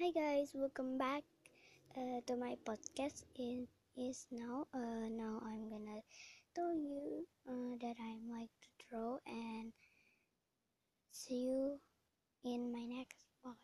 Hi guys, welcome back uh, to my podcast. It is now. Uh, now I'm gonna tell you uh, that I like to draw and see you in my next one.